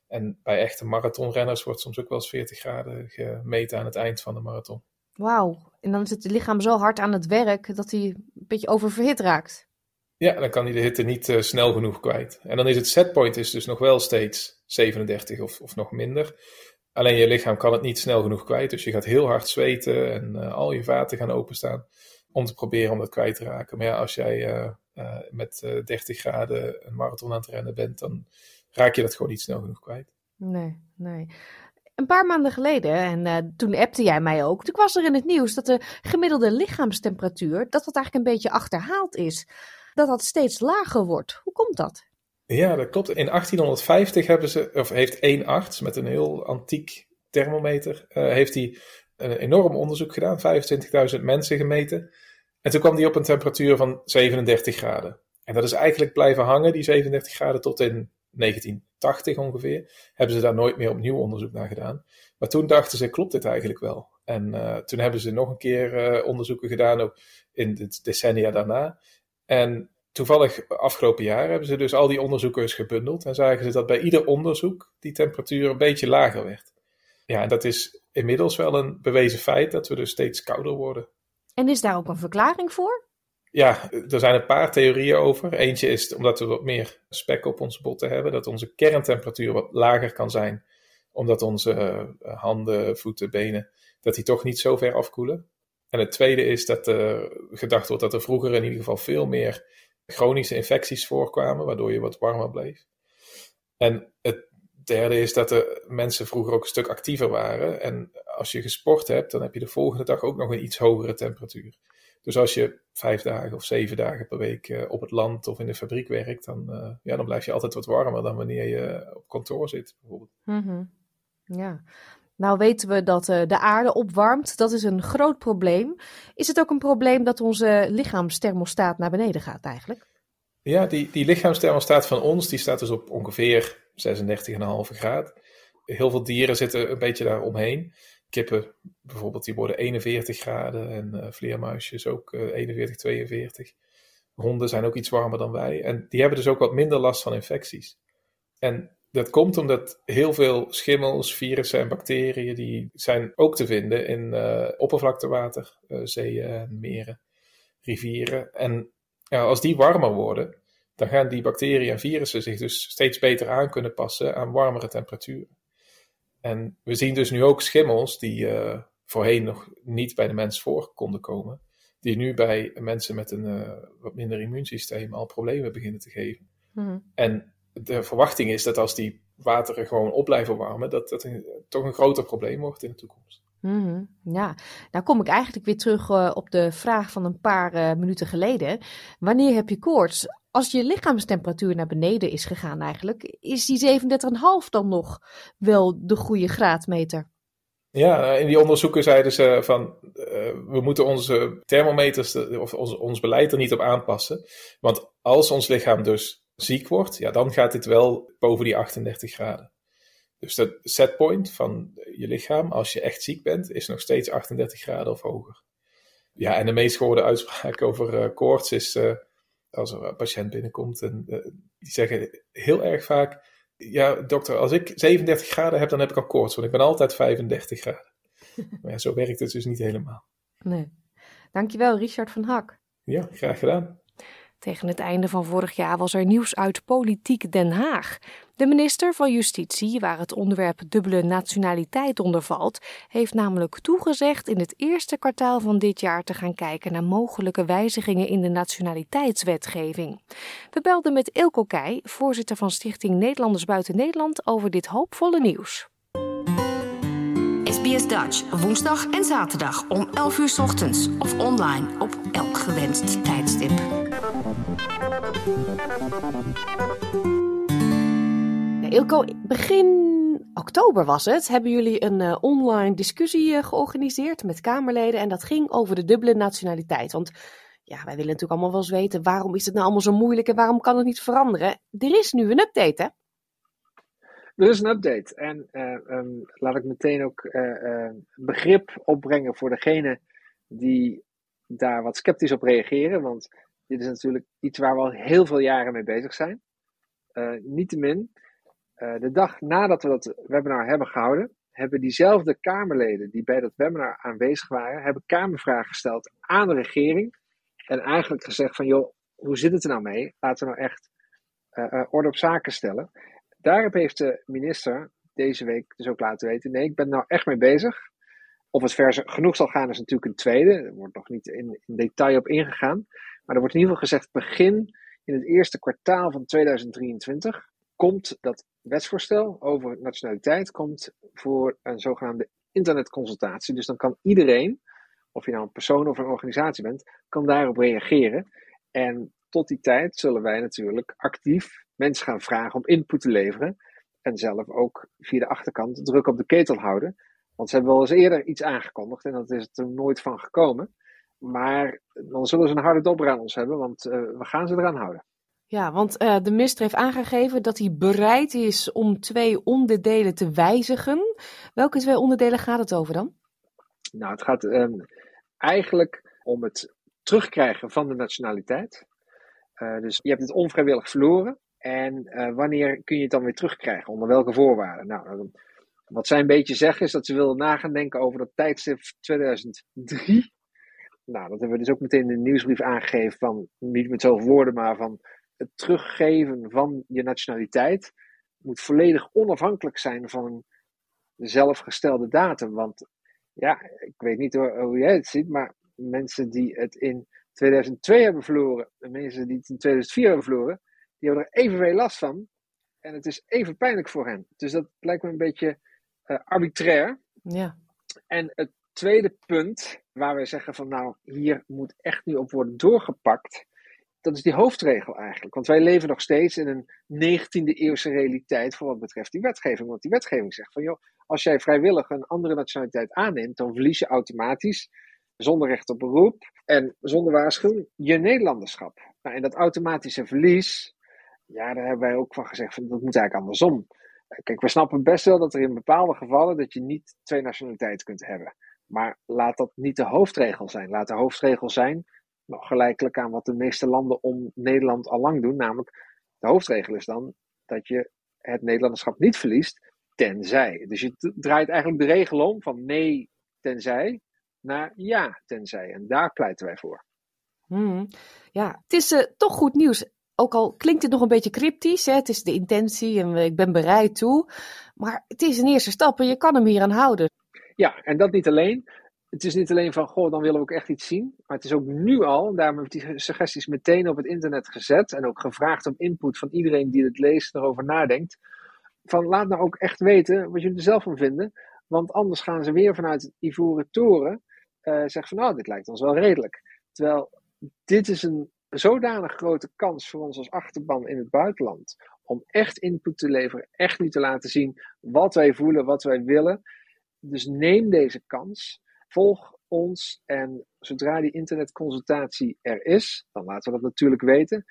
Speaker 6: En bij echte marathonrenners wordt soms ook wel eens 40 graden gemeten aan het eind van de marathon.
Speaker 5: Wauw, en dan zit het lichaam zo hard aan het werk dat hij een beetje oververhit raakt.
Speaker 6: Ja, dan kan hij de hitte niet uh, snel genoeg kwijt. En dan is het setpoint is dus nog wel steeds 37 of, of nog minder. Alleen je lichaam kan het niet snel genoeg kwijt. Dus je gaat heel hard zweten en uh, al je vaten gaan openstaan om te proberen om dat kwijt te raken. Maar ja, als jij uh, met 30 graden een marathon aan het rennen bent, dan raak je dat gewoon niet snel genoeg kwijt.
Speaker 5: Nee, nee. Een paar maanden geleden, en toen appte jij mij ook, toen was er in het nieuws dat de gemiddelde lichaamstemperatuur, dat dat eigenlijk een beetje achterhaald is. Dat dat steeds lager wordt. Hoe komt dat?
Speaker 6: Ja, dat klopt. In 1850 hebben ze, of heeft één arts met een heel antiek thermometer, uh, heeft hij een enorm onderzoek gedaan, 25.000 mensen gemeten. En toen kwam hij op een temperatuur van 37 graden. En dat is eigenlijk blijven hangen, die 37 graden, tot in 1980 ongeveer, hebben ze daar nooit meer opnieuw onderzoek naar gedaan. Maar toen dachten ze, klopt dit eigenlijk wel? En uh, toen hebben ze nog een keer uh, onderzoeken gedaan, ook in de decennia daarna. En toevallig afgelopen jaar hebben ze dus al die onderzoeken eens gebundeld. En zagen ze dat bij ieder onderzoek die temperatuur een beetje lager werd. Ja, en dat is inmiddels wel een bewezen feit dat we dus steeds kouder worden.
Speaker 5: En is daar ook een verklaring voor?
Speaker 6: Ja, er zijn een paar theorieën over. Eentje is omdat we wat meer spek op onze botten hebben, dat onze kerntemperatuur wat lager kan zijn, omdat onze uh, handen, voeten, benen, dat die toch niet zo ver afkoelen. En het tweede is dat er gedacht wordt dat er vroeger in ieder geval veel meer chronische infecties voorkwamen, waardoor je wat warmer bleef. En het derde is dat de mensen vroeger ook een stuk actiever waren. En als je gesport hebt, dan heb je de volgende dag ook nog een iets hogere temperatuur. Dus als je vijf dagen of zeven dagen per week uh, op het land of in de fabriek werkt, dan, uh, ja, dan blijf je altijd wat warmer dan wanneer je op kantoor zit, bijvoorbeeld.
Speaker 5: Mm. Ja. Nou weten we dat uh, de aarde opwarmt. Dat is een groot probleem. Is het ook een probleem dat onze lichaamsthermostaat naar beneden gaat eigenlijk?
Speaker 6: Ja, die, die lichaamsthermostaat van ons die staat dus op ongeveer 36,5 graden. Heel veel dieren zitten een beetje daar omheen. Kippen bijvoorbeeld, die worden 41 graden en uh, vleermuisjes ook uh, 41, 42. Honden zijn ook iets warmer dan wij en die hebben dus ook wat minder last van infecties. En dat komt omdat heel veel schimmels, virussen en bacteriën die zijn ook te vinden in uh, oppervlaktewater, uh, zeeën, meren, rivieren. En ja, als die warmer worden, dan gaan die bacteriën en virussen zich dus steeds beter aan kunnen passen aan warmere temperaturen. En we zien dus nu ook schimmels die uh, voorheen nog niet bij de mens voor konden komen, die nu bij mensen met een wat minder immuunsysteem al problemen beginnen te geven. Mm. En de verwachting is dat als die wateren gewoon op blijven warmen, dat dat een, toch een groter probleem wordt in de toekomst.
Speaker 5: Mm -hmm. Ja, nou kom ik eigenlijk weer terug uh, op de vraag van een paar uh, minuten geleden. Wanneer heb je koorts? Als je lichaamstemperatuur naar beneden is gegaan eigenlijk, is die 37,5 dan nog wel de goede graadmeter?
Speaker 6: Ja, in die onderzoeken zeiden ze van uh, we moeten onze thermometers of ons, ons beleid er niet op aanpassen. Want als ons lichaam dus ziek wordt, ja, dan gaat dit wel boven die 38 graden. Dus de setpoint van je lichaam, als je echt ziek bent, is nog steeds 38 graden of hoger. Ja, en de meest gehoorde uitspraak over uh, koorts is uh, als er een patiënt binnenkomt en uh, die zeggen heel erg vaak: Ja, dokter, als ik 37 graden heb, dan heb ik al koorts, want ik ben altijd 35 graden. [LAUGHS] maar ja, zo werkt het dus niet helemaal.
Speaker 5: Nee. Dankjewel, Richard van Hak.
Speaker 6: Ja, graag gedaan.
Speaker 5: Tegen het einde van vorig jaar was er nieuws uit Politiek Den Haag. De minister van Justitie, waar het onderwerp dubbele nationaliteit onder valt, heeft namelijk toegezegd in het eerste kwartaal van dit jaar te gaan kijken naar mogelijke wijzigingen in de nationaliteitswetgeving. We belden met Ilko Keij, voorzitter van Stichting Nederlanders Buiten Nederland, over dit hoopvolle nieuws.
Speaker 3: SBS Dutch, woensdag en zaterdag om 11 uur ochtends of online op elk gewenst tijdstip.
Speaker 5: Ilko, begin oktober was het, hebben jullie een uh, online discussie uh, georganiseerd met Kamerleden en dat ging over de dubbele nationaliteit. Want ja, wij willen natuurlijk allemaal wel eens weten waarom is het nou allemaal zo moeilijk en waarom kan het niet veranderen. Er is nu een update, hè?
Speaker 7: Er is een update. En uh, um, laat ik meteen ook uh, begrip opbrengen voor degene die daar wat sceptisch op reageren. Want dit is natuurlijk iets waar we al heel veel jaren mee bezig zijn. Niettemin, de dag nadat we dat webinar hebben gehouden, hebben diezelfde Kamerleden die bij dat webinar aanwezig waren, hebben Kamervragen gesteld aan de regering. En eigenlijk gezegd van, joh, hoe zit het er nou mee? Laten we nou echt orde op zaken stellen. Daarop heeft de minister deze week dus ook laten weten: nee, ik ben nou echt mee bezig. Of het ver genoeg zal gaan, is natuurlijk een tweede. Er wordt nog niet in detail op ingegaan. Maar er wordt in ieder geval gezegd: begin in het eerste kwartaal van 2023 komt dat wetsvoorstel over nationaliteit komt voor een zogenaamde internetconsultatie. Dus dan kan iedereen, of je nou een persoon of een organisatie bent, kan daarop reageren. En tot die tijd zullen wij natuurlijk actief mensen gaan vragen om input te leveren. En zelf ook via de achterkant druk op de ketel houden. Want ze hebben wel eens eerder iets aangekondigd en dat is er nooit van gekomen. Maar dan zullen ze een harde dobber aan ons hebben, want uh, we gaan ze eraan houden.
Speaker 5: Ja, want uh, de minister heeft aangegeven dat hij bereid is om twee onderdelen te wijzigen. Welke twee onderdelen gaat het over dan?
Speaker 7: Nou, het gaat um, eigenlijk om het terugkrijgen van de nationaliteit. Uh, dus je hebt het onvrijwillig verloren. En wanneer kun je het dan weer terugkrijgen? Onder welke voorwaarden? Nou, wat zij een beetje zeggen is dat ze willen nagaan denken over dat tijdstip 2003. Nou, dat hebben we dus ook meteen in de nieuwsbrief aangegeven van, niet met zoveel woorden, maar van het teruggeven van je nationaliteit moet volledig onafhankelijk zijn van een zelfgestelde datum. Want ja, ik weet niet hoe, hoe jij het ziet, maar mensen die het in 2002 hebben verloren, en mensen die het in 2004 hebben verloren, die hebben er evenveel last van. En het is even pijnlijk voor hen. Dus dat lijkt me een beetje uh, arbitrair.
Speaker 5: Ja.
Speaker 7: En het tweede punt waar wij zeggen van nou, hier moet echt nu op worden doorgepakt. Dat is die hoofdregel eigenlijk. Want wij leven nog steeds in een 19e eeuwse realiteit voor wat betreft die wetgeving. Want die wetgeving zegt van joh, als jij vrijwillig een andere nationaliteit aanneemt, dan verlies je automatisch, zonder recht op beroep en zonder waarschuwing, je Nederlanderschap. Nou, en dat automatische verlies, ja, daar hebben wij ook van gezegd, dat moet eigenlijk andersom. Kijk, we snappen best wel dat er in bepaalde gevallen dat je niet twee nationaliteiten kunt hebben. Maar laat dat niet de hoofdregel zijn. Laat de hoofdregel zijn, nog gelijkelijk aan wat de meeste landen om Nederland al lang doen. Namelijk, de hoofdregel is dan dat je het Nederlanderschap niet verliest, tenzij. Dus je draait eigenlijk de regel om van nee, tenzij, naar ja, tenzij. En daar pleiten wij voor.
Speaker 5: Hmm. Ja, het is uh, toch goed nieuws ook al klinkt het nog een beetje cryptisch, hè, het is de intentie en ik ben bereid toe. Maar het is een eerste stap en je kan hem hier aan houden.
Speaker 7: Ja, en dat niet alleen. Het is niet alleen van, goh, dan willen we ook echt iets zien. Maar het is ook nu al, daarom heb ik die suggesties meteen op het internet gezet. En ook gevraagd om input van iedereen die het leest, erover nadenkt. Van, laat nou ook echt weten wat jullie er zelf van vinden. Want anders gaan ze weer vanuit het Ivoren Toren uh, zeggen van, nou, dit lijkt ons wel redelijk. Terwijl dit is een zodanig grote kans voor ons als achterban in het buitenland. Om echt input te leveren, echt nu te laten zien wat wij voelen, wat wij willen. Dus neem deze kans. Volg ons en zodra die internetconsultatie er is, dan laten we dat natuurlijk weten.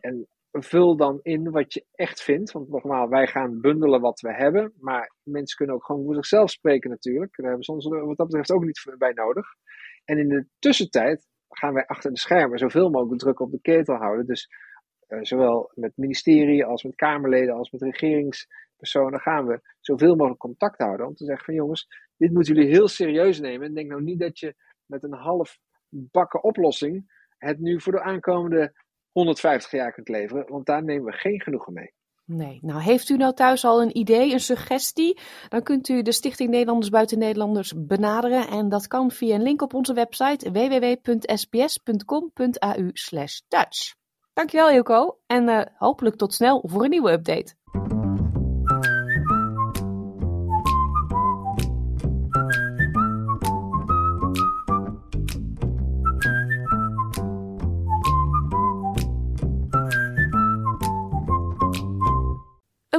Speaker 7: En vul dan in wat je echt vindt. Want nogmaals, wij gaan bundelen wat we hebben. Maar mensen kunnen ook gewoon voor zichzelf spreken natuurlijk. Daar hebben ons wat dat betreft ook niet bij nodig. En in de tussentijd gaan wij achter de schermen zoveel mogelijk druk op de ketel houden. Dus uh, zowel met ministerie als met Kamerleden als met regeringspersonen gaan we zoveel mogelijk contact houden. Om te zeggen van jongens, dit moeten jullie heel serieus nemen. En denk nou niet dat je met een half bakken oplossing het nu voor de aankomende 150 jaar kunt leveren, want daar nemen we geen genoegen mee.
Speaker 5: Nee, nou heeft u nou thuis al een idee, een suggestie? Dan kunt u de Stichting Nederlanders Buiten Nederlanders benaderen en dat kan via een link op onze website www.sbs.com.au Dutch. Dankjewel Ilko en uh, hopelijk tot snel voor een nieuwe update.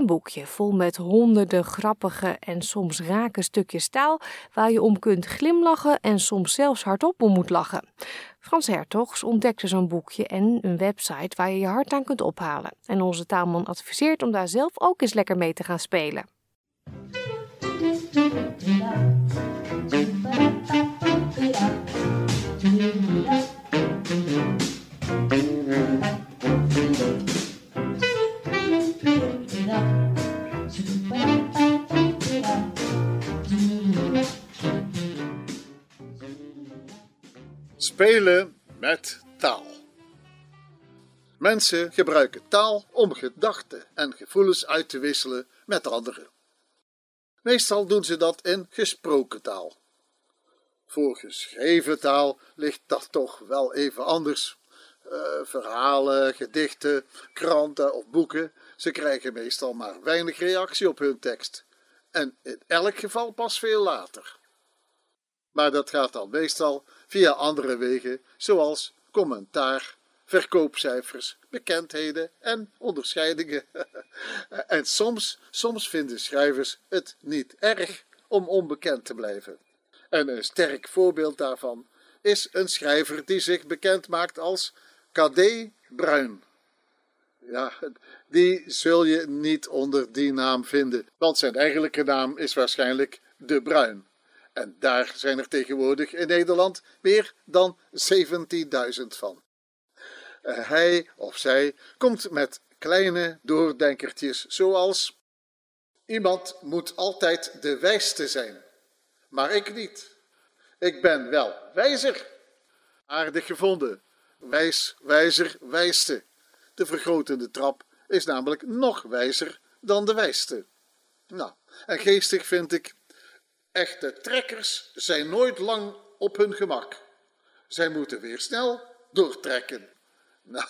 Speaker 5: Boekje vol met honderden grappige en soms rake stukjes taal waar je om kunt glimlachen en soms zelfs hardop om moet lachen. Frans Hertogs ontdekte zo'n boekje en een website waar je je hart aan kunt ophalen. En onze taalman adviseert om daar zelf ook eens lekker mee te gaan spelen.
Speaker 8: Spelen met taal. Mensen gebruiken taal om gedachten en gevoelens uit te wisselen met anderen. Meestal doen ze dat in gesproken taal. Voor geschreven taal ligt dat toch wel even anders. Uh, verhalen, gedichten, kranten of boeken, ze krijgen meestal maar weinig reactie op hun tekst. En in elk geval pas veel later. Maar dat gaat dan meestal via andere wegen, zoals commentaar, verkoopcijfers, bekendheden en onderscheidingen. [LAUGHS] en soms, soms vinden schrijvers het niet erg om onbekend te blijven. En een sterk voorbeeld daarvan is een schrijver die zich bekend maakt als KD Bruin. Ja, die zul je niet onder die naam vinden, want zijn eigenlijke naam is waarschijnlijk De Bruin. En daar zijn er tegenwoordig in Nederland meer dan 17.000 van. Eh, hij of zij komt met kleine doordenkertjes zoals Iemand moet altijd de wijste zijn, maar ik niet. Ik ben wel wijzer. Aardig gevonden. Wijs, wijzer, wijste. De vergrotende trap is namelijk nog wijzer dan de wijste. Nou, en geestig vind ik Echte trekkers zijn nooit lang op hun gemak. Zij moeten weer snel doortrekken. [LAUGHS] Nou,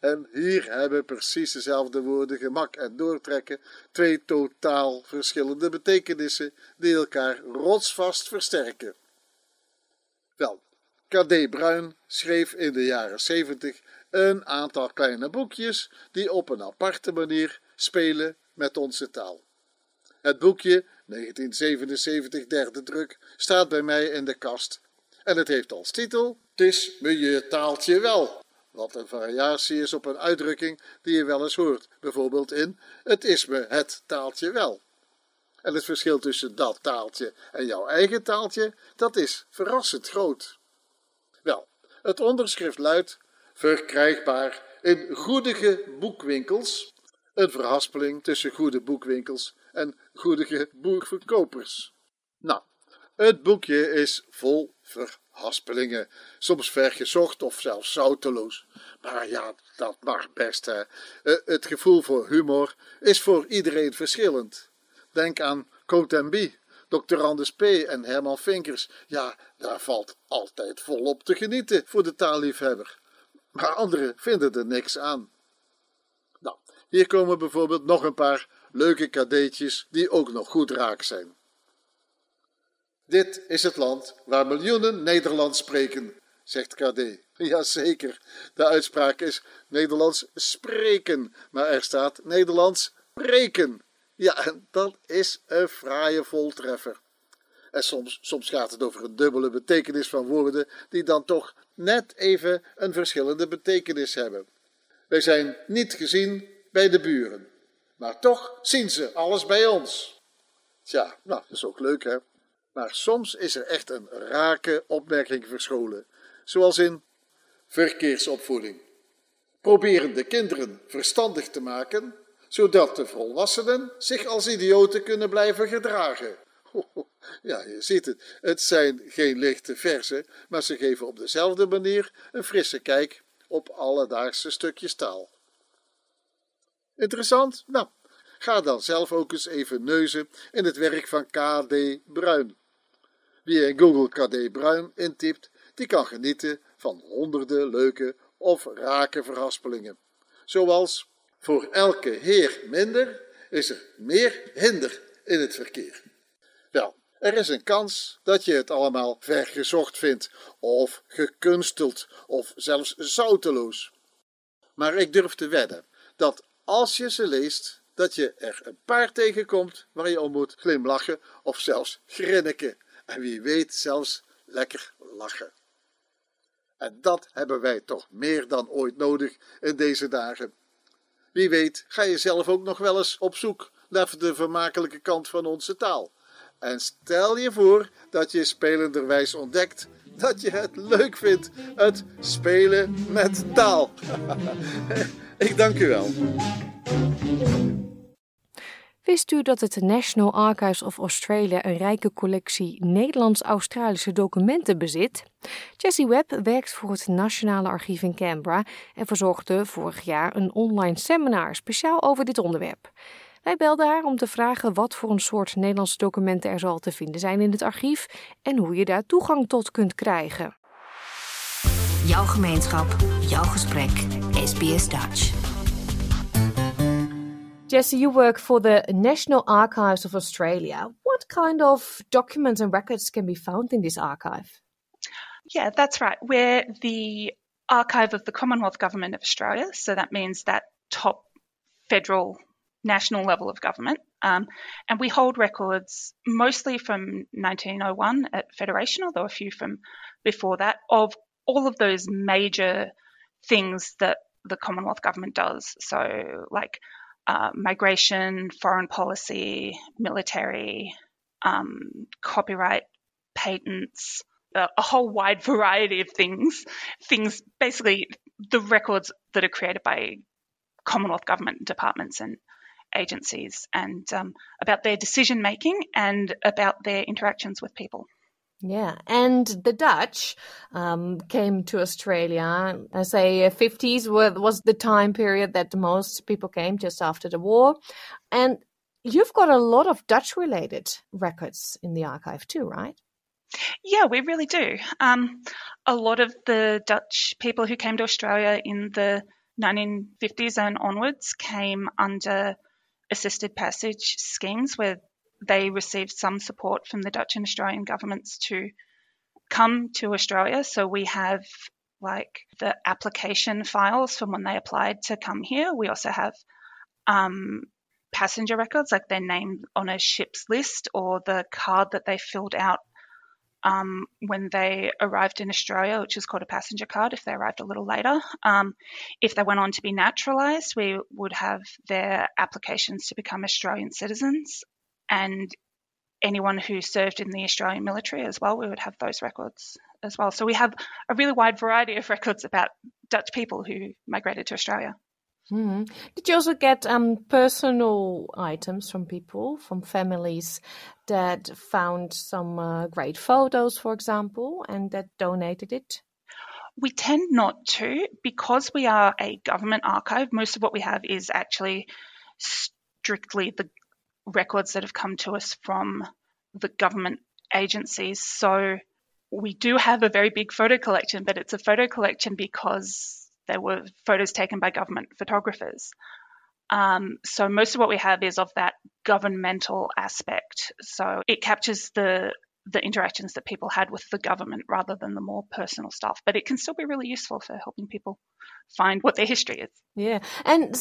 Speaker 8: en hier hebben precies dezelfde woorden gemak en doortrekken twee totaal verschillende betekenissen die elkaar rotsvast versterken. Wel, K.D. Bruin schreef in de jaren 70 een aantal kleine boekjes die op een aparte manier spelen met onze taal. Het boekje 1977 derde druk staat bij mij in de kast en het heeft als titel Het is me je taaltje wel. Wat een variatie is op een uitdrukking die je wel eens hoort, bijvoorbeeld in Het is me het taaltje wel. En het verschil tussen dat taaltje en jouw eigen taaltje, dat is verrassend groot. Wel, het onderschrift luidt verkrijgbaar in goedige boekwinkels, een verhaspeling tussen goede boekwinkels en goedige boekverkopers. Nou, het boekje is vol verhaspelingen, soms vergezocht of zelfs zouteloos. Maar ja, dat mag best, hè. Eh, het gevoel voor humor is voor iedereen verschillend. Denk aan Cotembi, Dr. Anders P. en Herman Vinkers. Ja, daar valt altijd volop te genieten voor de taalliefhebber. Maar anderen vinden er niks aan. Nou, hier komen bijvoorbeeld nog een paar leuke cadeetjes die ook nog goed raak zijn. Dit is het land waar miljoenen Nederlands spreken, zegt KD. [LAUGHS] Jazeker, de uitspraak is Nederlands spreken, maar er staat Nederlands spreken. Ja, en dat is een fraaie voltreffer. En soms, soms gaat het over een dubbele betekenis van woorden die dan toch net even een verschillende betekenis hebben. Wij zijn niet gezien bij de buren. Maar toch zien ze alles bij ons. Tja, nou, dat is ook leuk, hè? Maar soms is er echt een rake opmerking verscholen, zoals in verkeersopvoeding. Proberen de kinderen verstandig te maken, zodat de volwassenen zich als idioten kunnen blijven gedragen. Ja, je ziet het. Het zijn geen lichte versen, maar ze geven op dezelfde manier een frisse kijk op alledaagse stukjes taal. Interessant? Nou, ga dan zelf ook eens even neuzen in het werk van K.D. Bruin. Wie in Google KD Bruin intypt, die kan genieten van honderden leuke of rake verhaspelingen. Zoals voor elke heer minder is er meer hinder in het verkeer. Wel, er is een kans dat je het allemaal vergezocht vindt, of gekunsteld, of zelfs zouteloos. Maar ik durf te wedden dat als je ze leest, dat je er een paar tegenkomt waar je om moet glimlachen of zelfs grinniken. En wie weet zelfs lekker lachen. En dat hebben wij toch meer dan ooit nodig in deze dagen. Wie weet ga je zelf ook nog wel eens op zoek naar de vermakelijke kant van onze taal. En stel je voor dat je spelenderwijs ontdekt dat je het leuk vindt, het spelen met taal. [LAUGHS] Ik dank u wel.
Speaker 5: Wist u dat het National Archives of Australia een rijke collectie Nederlands-Australische documenten bezit? Jessie Webb werkt voor het Nationale Archief in Canberra en verzorgde vorig jaar een online seminar speciaal over dit onderwerp. Wij belden haar om te vragen wat voor een soort Nederlandse documenten er zal te vinden zijn in het archief en hoe je daar toegang tot kunt krijgen.
Speaker 3: Jouw gemeenschap, jouw gesprek, SBS Dutch.
Speaker 5: Jesse, you work for the National Archives of Australia. What kind of documents and records can be found in this archive?
Speaker 9: Yeah, that's right. We're the archive of the Commonwealth Government of Australia, so that means that top federal, national level of government. Um, and we hold records mostly from 1901 at Federation, although a few from before that, of all of those major things that the Commonwealth government does. So, like uh, migration, foreign policy, military, um, copyright, patents, uh, a whole wide variety of things. Things, basically, the records that are created by Commonwealth government departments and agencies, and um, about their decision making and about their interactions with people.
Speaker 5: Yeah, and the Dutch um, came to Australia. I say 50s was the time period that most people came just after the war, and you've got a lot of Dutch-related records in the archive too, right?
Speaker 9: Yeah, we really do. Um, a lot of the Dutch people who came to Australia in the 1950s and onwards came under assisted passage schemes where they received some support from the Dutch and Australian governments to come to Australia. So we have like the application files from when they applied to come here. We also have um, passenger records, like their name on a ship's list or the card that they filled out um, when they arrived in Australia, which is called a passenger card if they arrived a little later. Um, if they went on to be naturalised, we would have their applications to become Australian citizens and anyone who served in the Australian military as well, we would have those records as well. So we have a really wide variety of records about Dutch people who migrated to Australia.
Speaker 5: Mm-hmm. Did you also get um, personal items from people, from families that found some uh, great photos, for example, and that donated it?
Speaker 9: We tend not to because we are a government archive. Most of what we have is actually strictly the records that have come to us from the government agencies. So we do have a very big photo collection, but it's a photo collection because there were photos taken by government photographers. Um, so most of what we have is of that governmental aspect. So it captures the the interactions that people had with the government rather than the more personal stuff. But it can still be really useful for helping people find what their history is.
Speaker 5: Yeah, and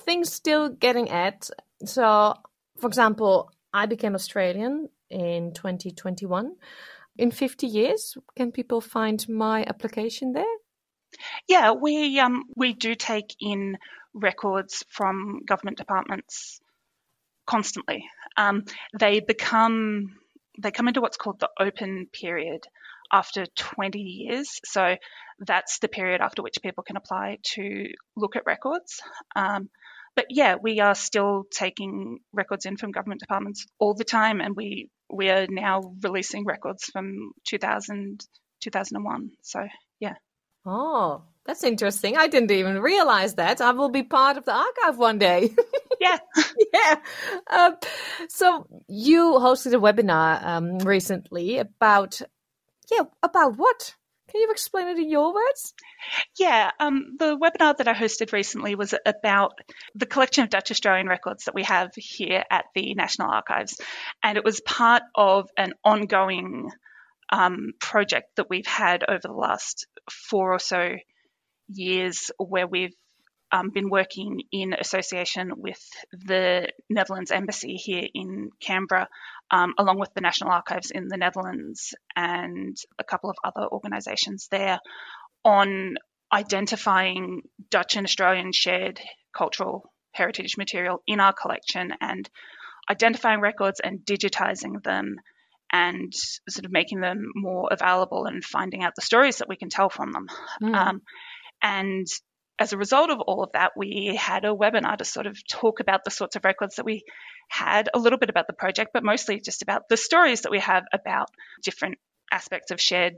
Speaker 5: things still getting at. So for example, I became Australian in 2021. In 50 years, can people find my application there?
Speaker 9: Yeah, we um, we do take in records from government departments constantly. Um, they become they come into what's called the open period after 20 years. So that's the period after which people can apply to look at records. Um, but yeah, we are still taking records in from government departments all the time, and we we are now releasing records from 2000 2001. So yeah.
Speaker 5: Oh, That's interesting. I didn't even realize that. I will be part of the archive one day. [LAUGHS]
Speaker 9: Yeah.
Speaker 5: yeah. Um, so you hosted a webinar um, recently about, yeah, about what? Can you explain it in your words?
Speaker 9: Yeah, um, the webinar that I hosted recently was about the collection of Dutch Australian records that we have here at the National Archives. And it was part of an ongoing um, project that we've had over the last four or so years where we've um, been working in association with the Netherlands Embassy here in Canberra, um, along with the National Archives in the Netherlands and a couple of other organisations there, on identifying Dutch and Australian shared cultural heritage material in our collection and identifying records and digitising them and sort of making them more available and finding out the stories that we can tell from them. Mm. Um, and as a result of all of that, we had a webinar to sort of talk about the sorts of records that we had, a little bit about the project, but mostly just about the stories that we have about different aspects of shared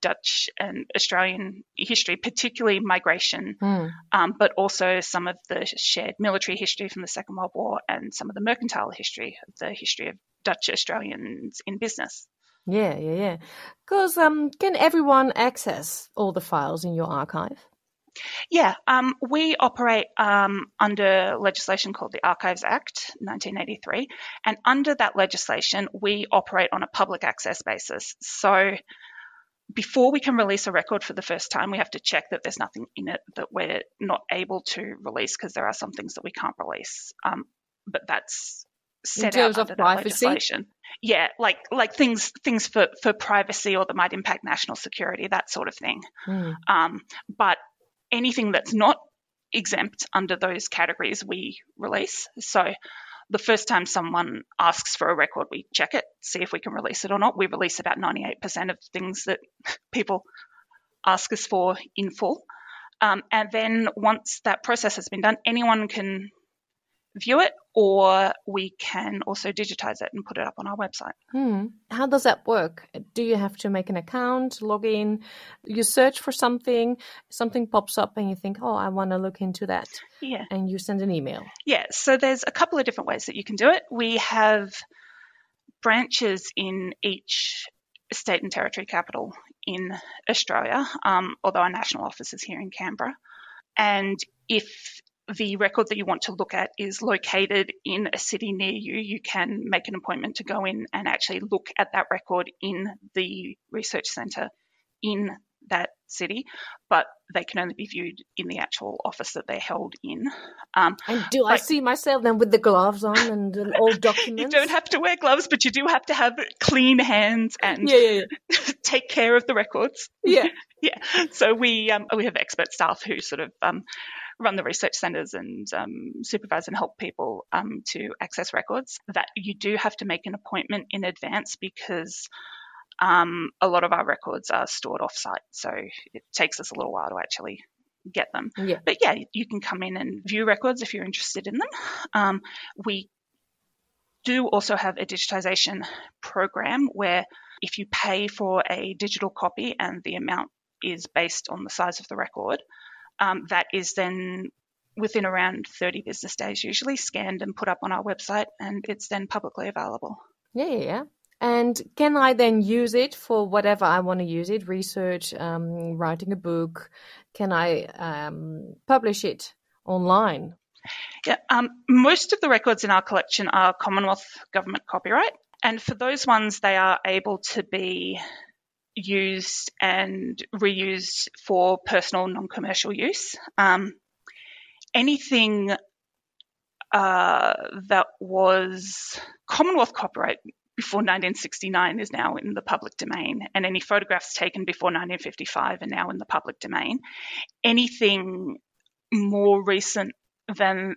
Speaker 9: Dutch and Australian history, particularly migration, mm. um, but also some of the shared military history from the Second World War and some of the mercantile history, the history of Dutch Australians in business.
Speaker 5: Yeah, yeah, yeah. Because um, can everyone access all the files in your archive?
Speaker 9: Yeah, um, we operate um, under legislation called the Archives Act 1983, and under that legislation, we operate on a public access basis. So before we can release a record for the first time, we have to check that there's nothing in it that we're not able to release because there are some things that we can't release. Um, but that's set
Speaker 5: in terms
Speaker 9: out
Speaker 5: of privacy.
Speaker 9: Legislation. Yeah, like like things things for for privacy or that might impact national security, that sort of thing.
Speaker 5: Mm.
Speaker 9: Um, but anything that's not exempt under those categories we release. So the first time someone asks for a record, we check it, see if we can release it or not. We release about 98% of things that [LAUGHS] people ask us for in full. Um, and then once that process has been done, anyone can view it, or we can also digitize it and put it up on our website.
Speaker 5: Hmm. How does that work? Do you have to make an account, log in? You search for something, something pops up, and you think, oh, I want to look into that.
Speaker 9: Yeah.
Speaker 5: And you send an email.
Speaker 9: Yeah. So there's a couple of different ways that you can do it. We have branches in each state and territory capital in Australia, um, although our national office is here in Canberra. And if the record that you want to look at is located in a city near you, you can make an appointment to go in and actually look at that record in the research centre in that city, but they can only be viewed in the actual office that they're held in. Um,
Speaker 5: and do I see myself then with the gloves on and all [LAUGHS] documents?
Speaker 9: you don't have to wear gloves, but you do have to have clean hands and
Speaker 5: yeah, yeah,
Speaker 9: yeah. [LAUGHS] take care of the records.
Speaker 5: Yeah, [LAUGHS]
Speaker 9: yeah. So we um, we have expert staff who sort of um, run the research centres and um, supervise and help people um, to access records, that you do have to make an appointment in advance because um, a lot of our records are stored off-site, so it takes us a little while to actually get them.
Speaker 5: Yeah.
Speaker 9: But yeah, you can come in and view records if you're interested in them. Um, we do also have a digitization program where if you pay for a digital copy and the amount is based on the size of the record, um, that is then within around 30 business days, usually scanned and put up on our website, and it's then publicly available.
Speaker 5: Yeah, yeah, yeah. And can I then use it for whatever I want to use it? Research, um, writing a book. Can I um, publish it online?
Speaker 9: Yeah, um, most of the records in our collection are Commonwealth government copyright, and for those ones, they are able to be used and reused for personal non commercial use. Um, anything uh, that was Commonwealth copyright before 1969 is now in the public domain, and any photographs taken before 1955 are now in the public domain. Anything more recent than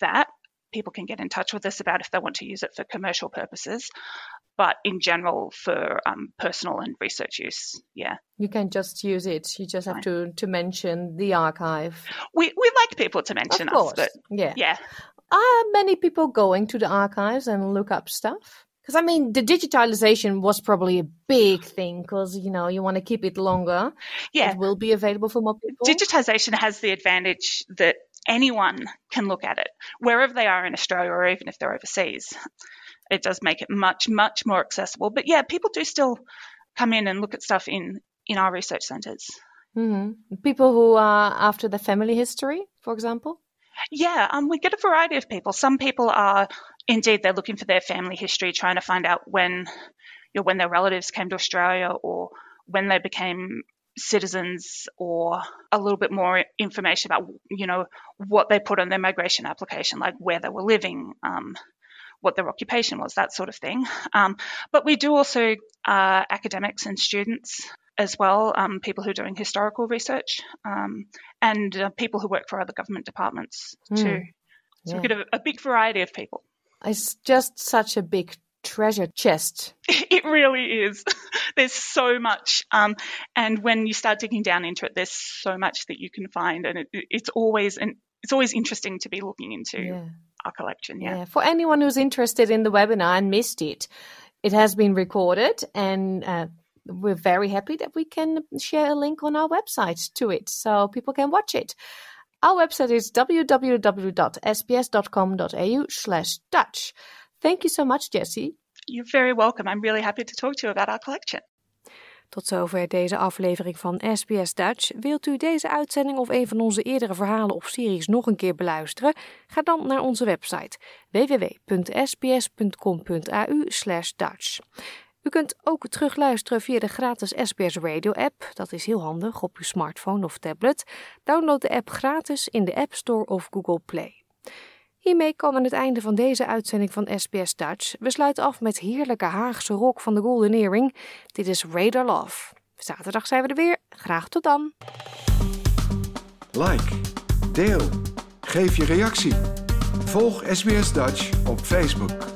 Speaker 9: that, people can get in touch with us about if they want to use it for commercial purposes but in general for um, personal and research use. Yeah,
Speaker 5: you can just use it. You just have to to mention the archive.
Speaker 9: We we like people to mention
Speaker 5: of course.
Speaker 9: us, but
Speaker 5: yeah,
Speaker 9: yeah.
Speaker 5: Are many people going to the archives and look up stuff? Because I mean, the digitalization was probably a big thing because you know you want to keep it longer.
Speaker 9: Yeah,
Speaker 5: it will be available for more people.
Speaker 9: Digitization has the advantage that anyone can look at it wherever they are in Australia or even if they're overseas. It does make it much much more accessible. But yeah, people do still come in and look at stuff in in our research centres.
Speaker 5: Mm-hmm. People who are after the family history, for example.
Speaker 9: Yeah, um, we get a variety of people. Some people are indeed they're looking for their family history, trying to find out when you know, when their relatives came to Australia or when they became citizens or a little bit more information about you know what they put on their migration application like where they were living um, what their occupation was that sort of thing um, but we do also uh, academics and students as well um, people who are doing historical research um, and uh, people who work for other government departments mm. too so yeah. we get a, a big variety of people
Speaker 5: it's just such a big treasure chest. [LAUGHS]
Speaker 9: It really is. [LAUGHS] there's so much. Um, and when you start digging down into it, there's so much that you can find. And it, it's always and it's always interesting to be looking into yeah. Our collection. Yeah.
Speaker 5: yeah. For anyone who's interested in the webinar and missed it, it has been recorded and uh, we're very happy that we can share a link on our website to it so people can watch it. Our website is www.sbs.com.au slash Dutch. Thank you so much, Jessie.
Speaker 9: You're very welcome. I'm really happy to talk to you about our collection.
Speaker 5: Tot zover deze aflevering van SBS Dutch. Wilt u deze uitzending of een van onze eerdere verhalen of series nog een keer beluisteren? Ga dan naar onze website www.sbs.com.au/dutch. U kunt ook terugluisteren via de gratis SBS Radio app. Dat is heel handig op uw smartphone of tablet. Download de app gratis in de App Store of Google Play. Hiermee komen we aan het einde van deze uitzending van SBS Dutch. We sluiten af met heerlijke Haagse rock van de Golden Earring. Dit is Radar Love. Zaterdag zijn we er weer. Graag tot dan.
Speaker 2: Like, deel, geef je reactie. Volg SBS Dutch op Facebook.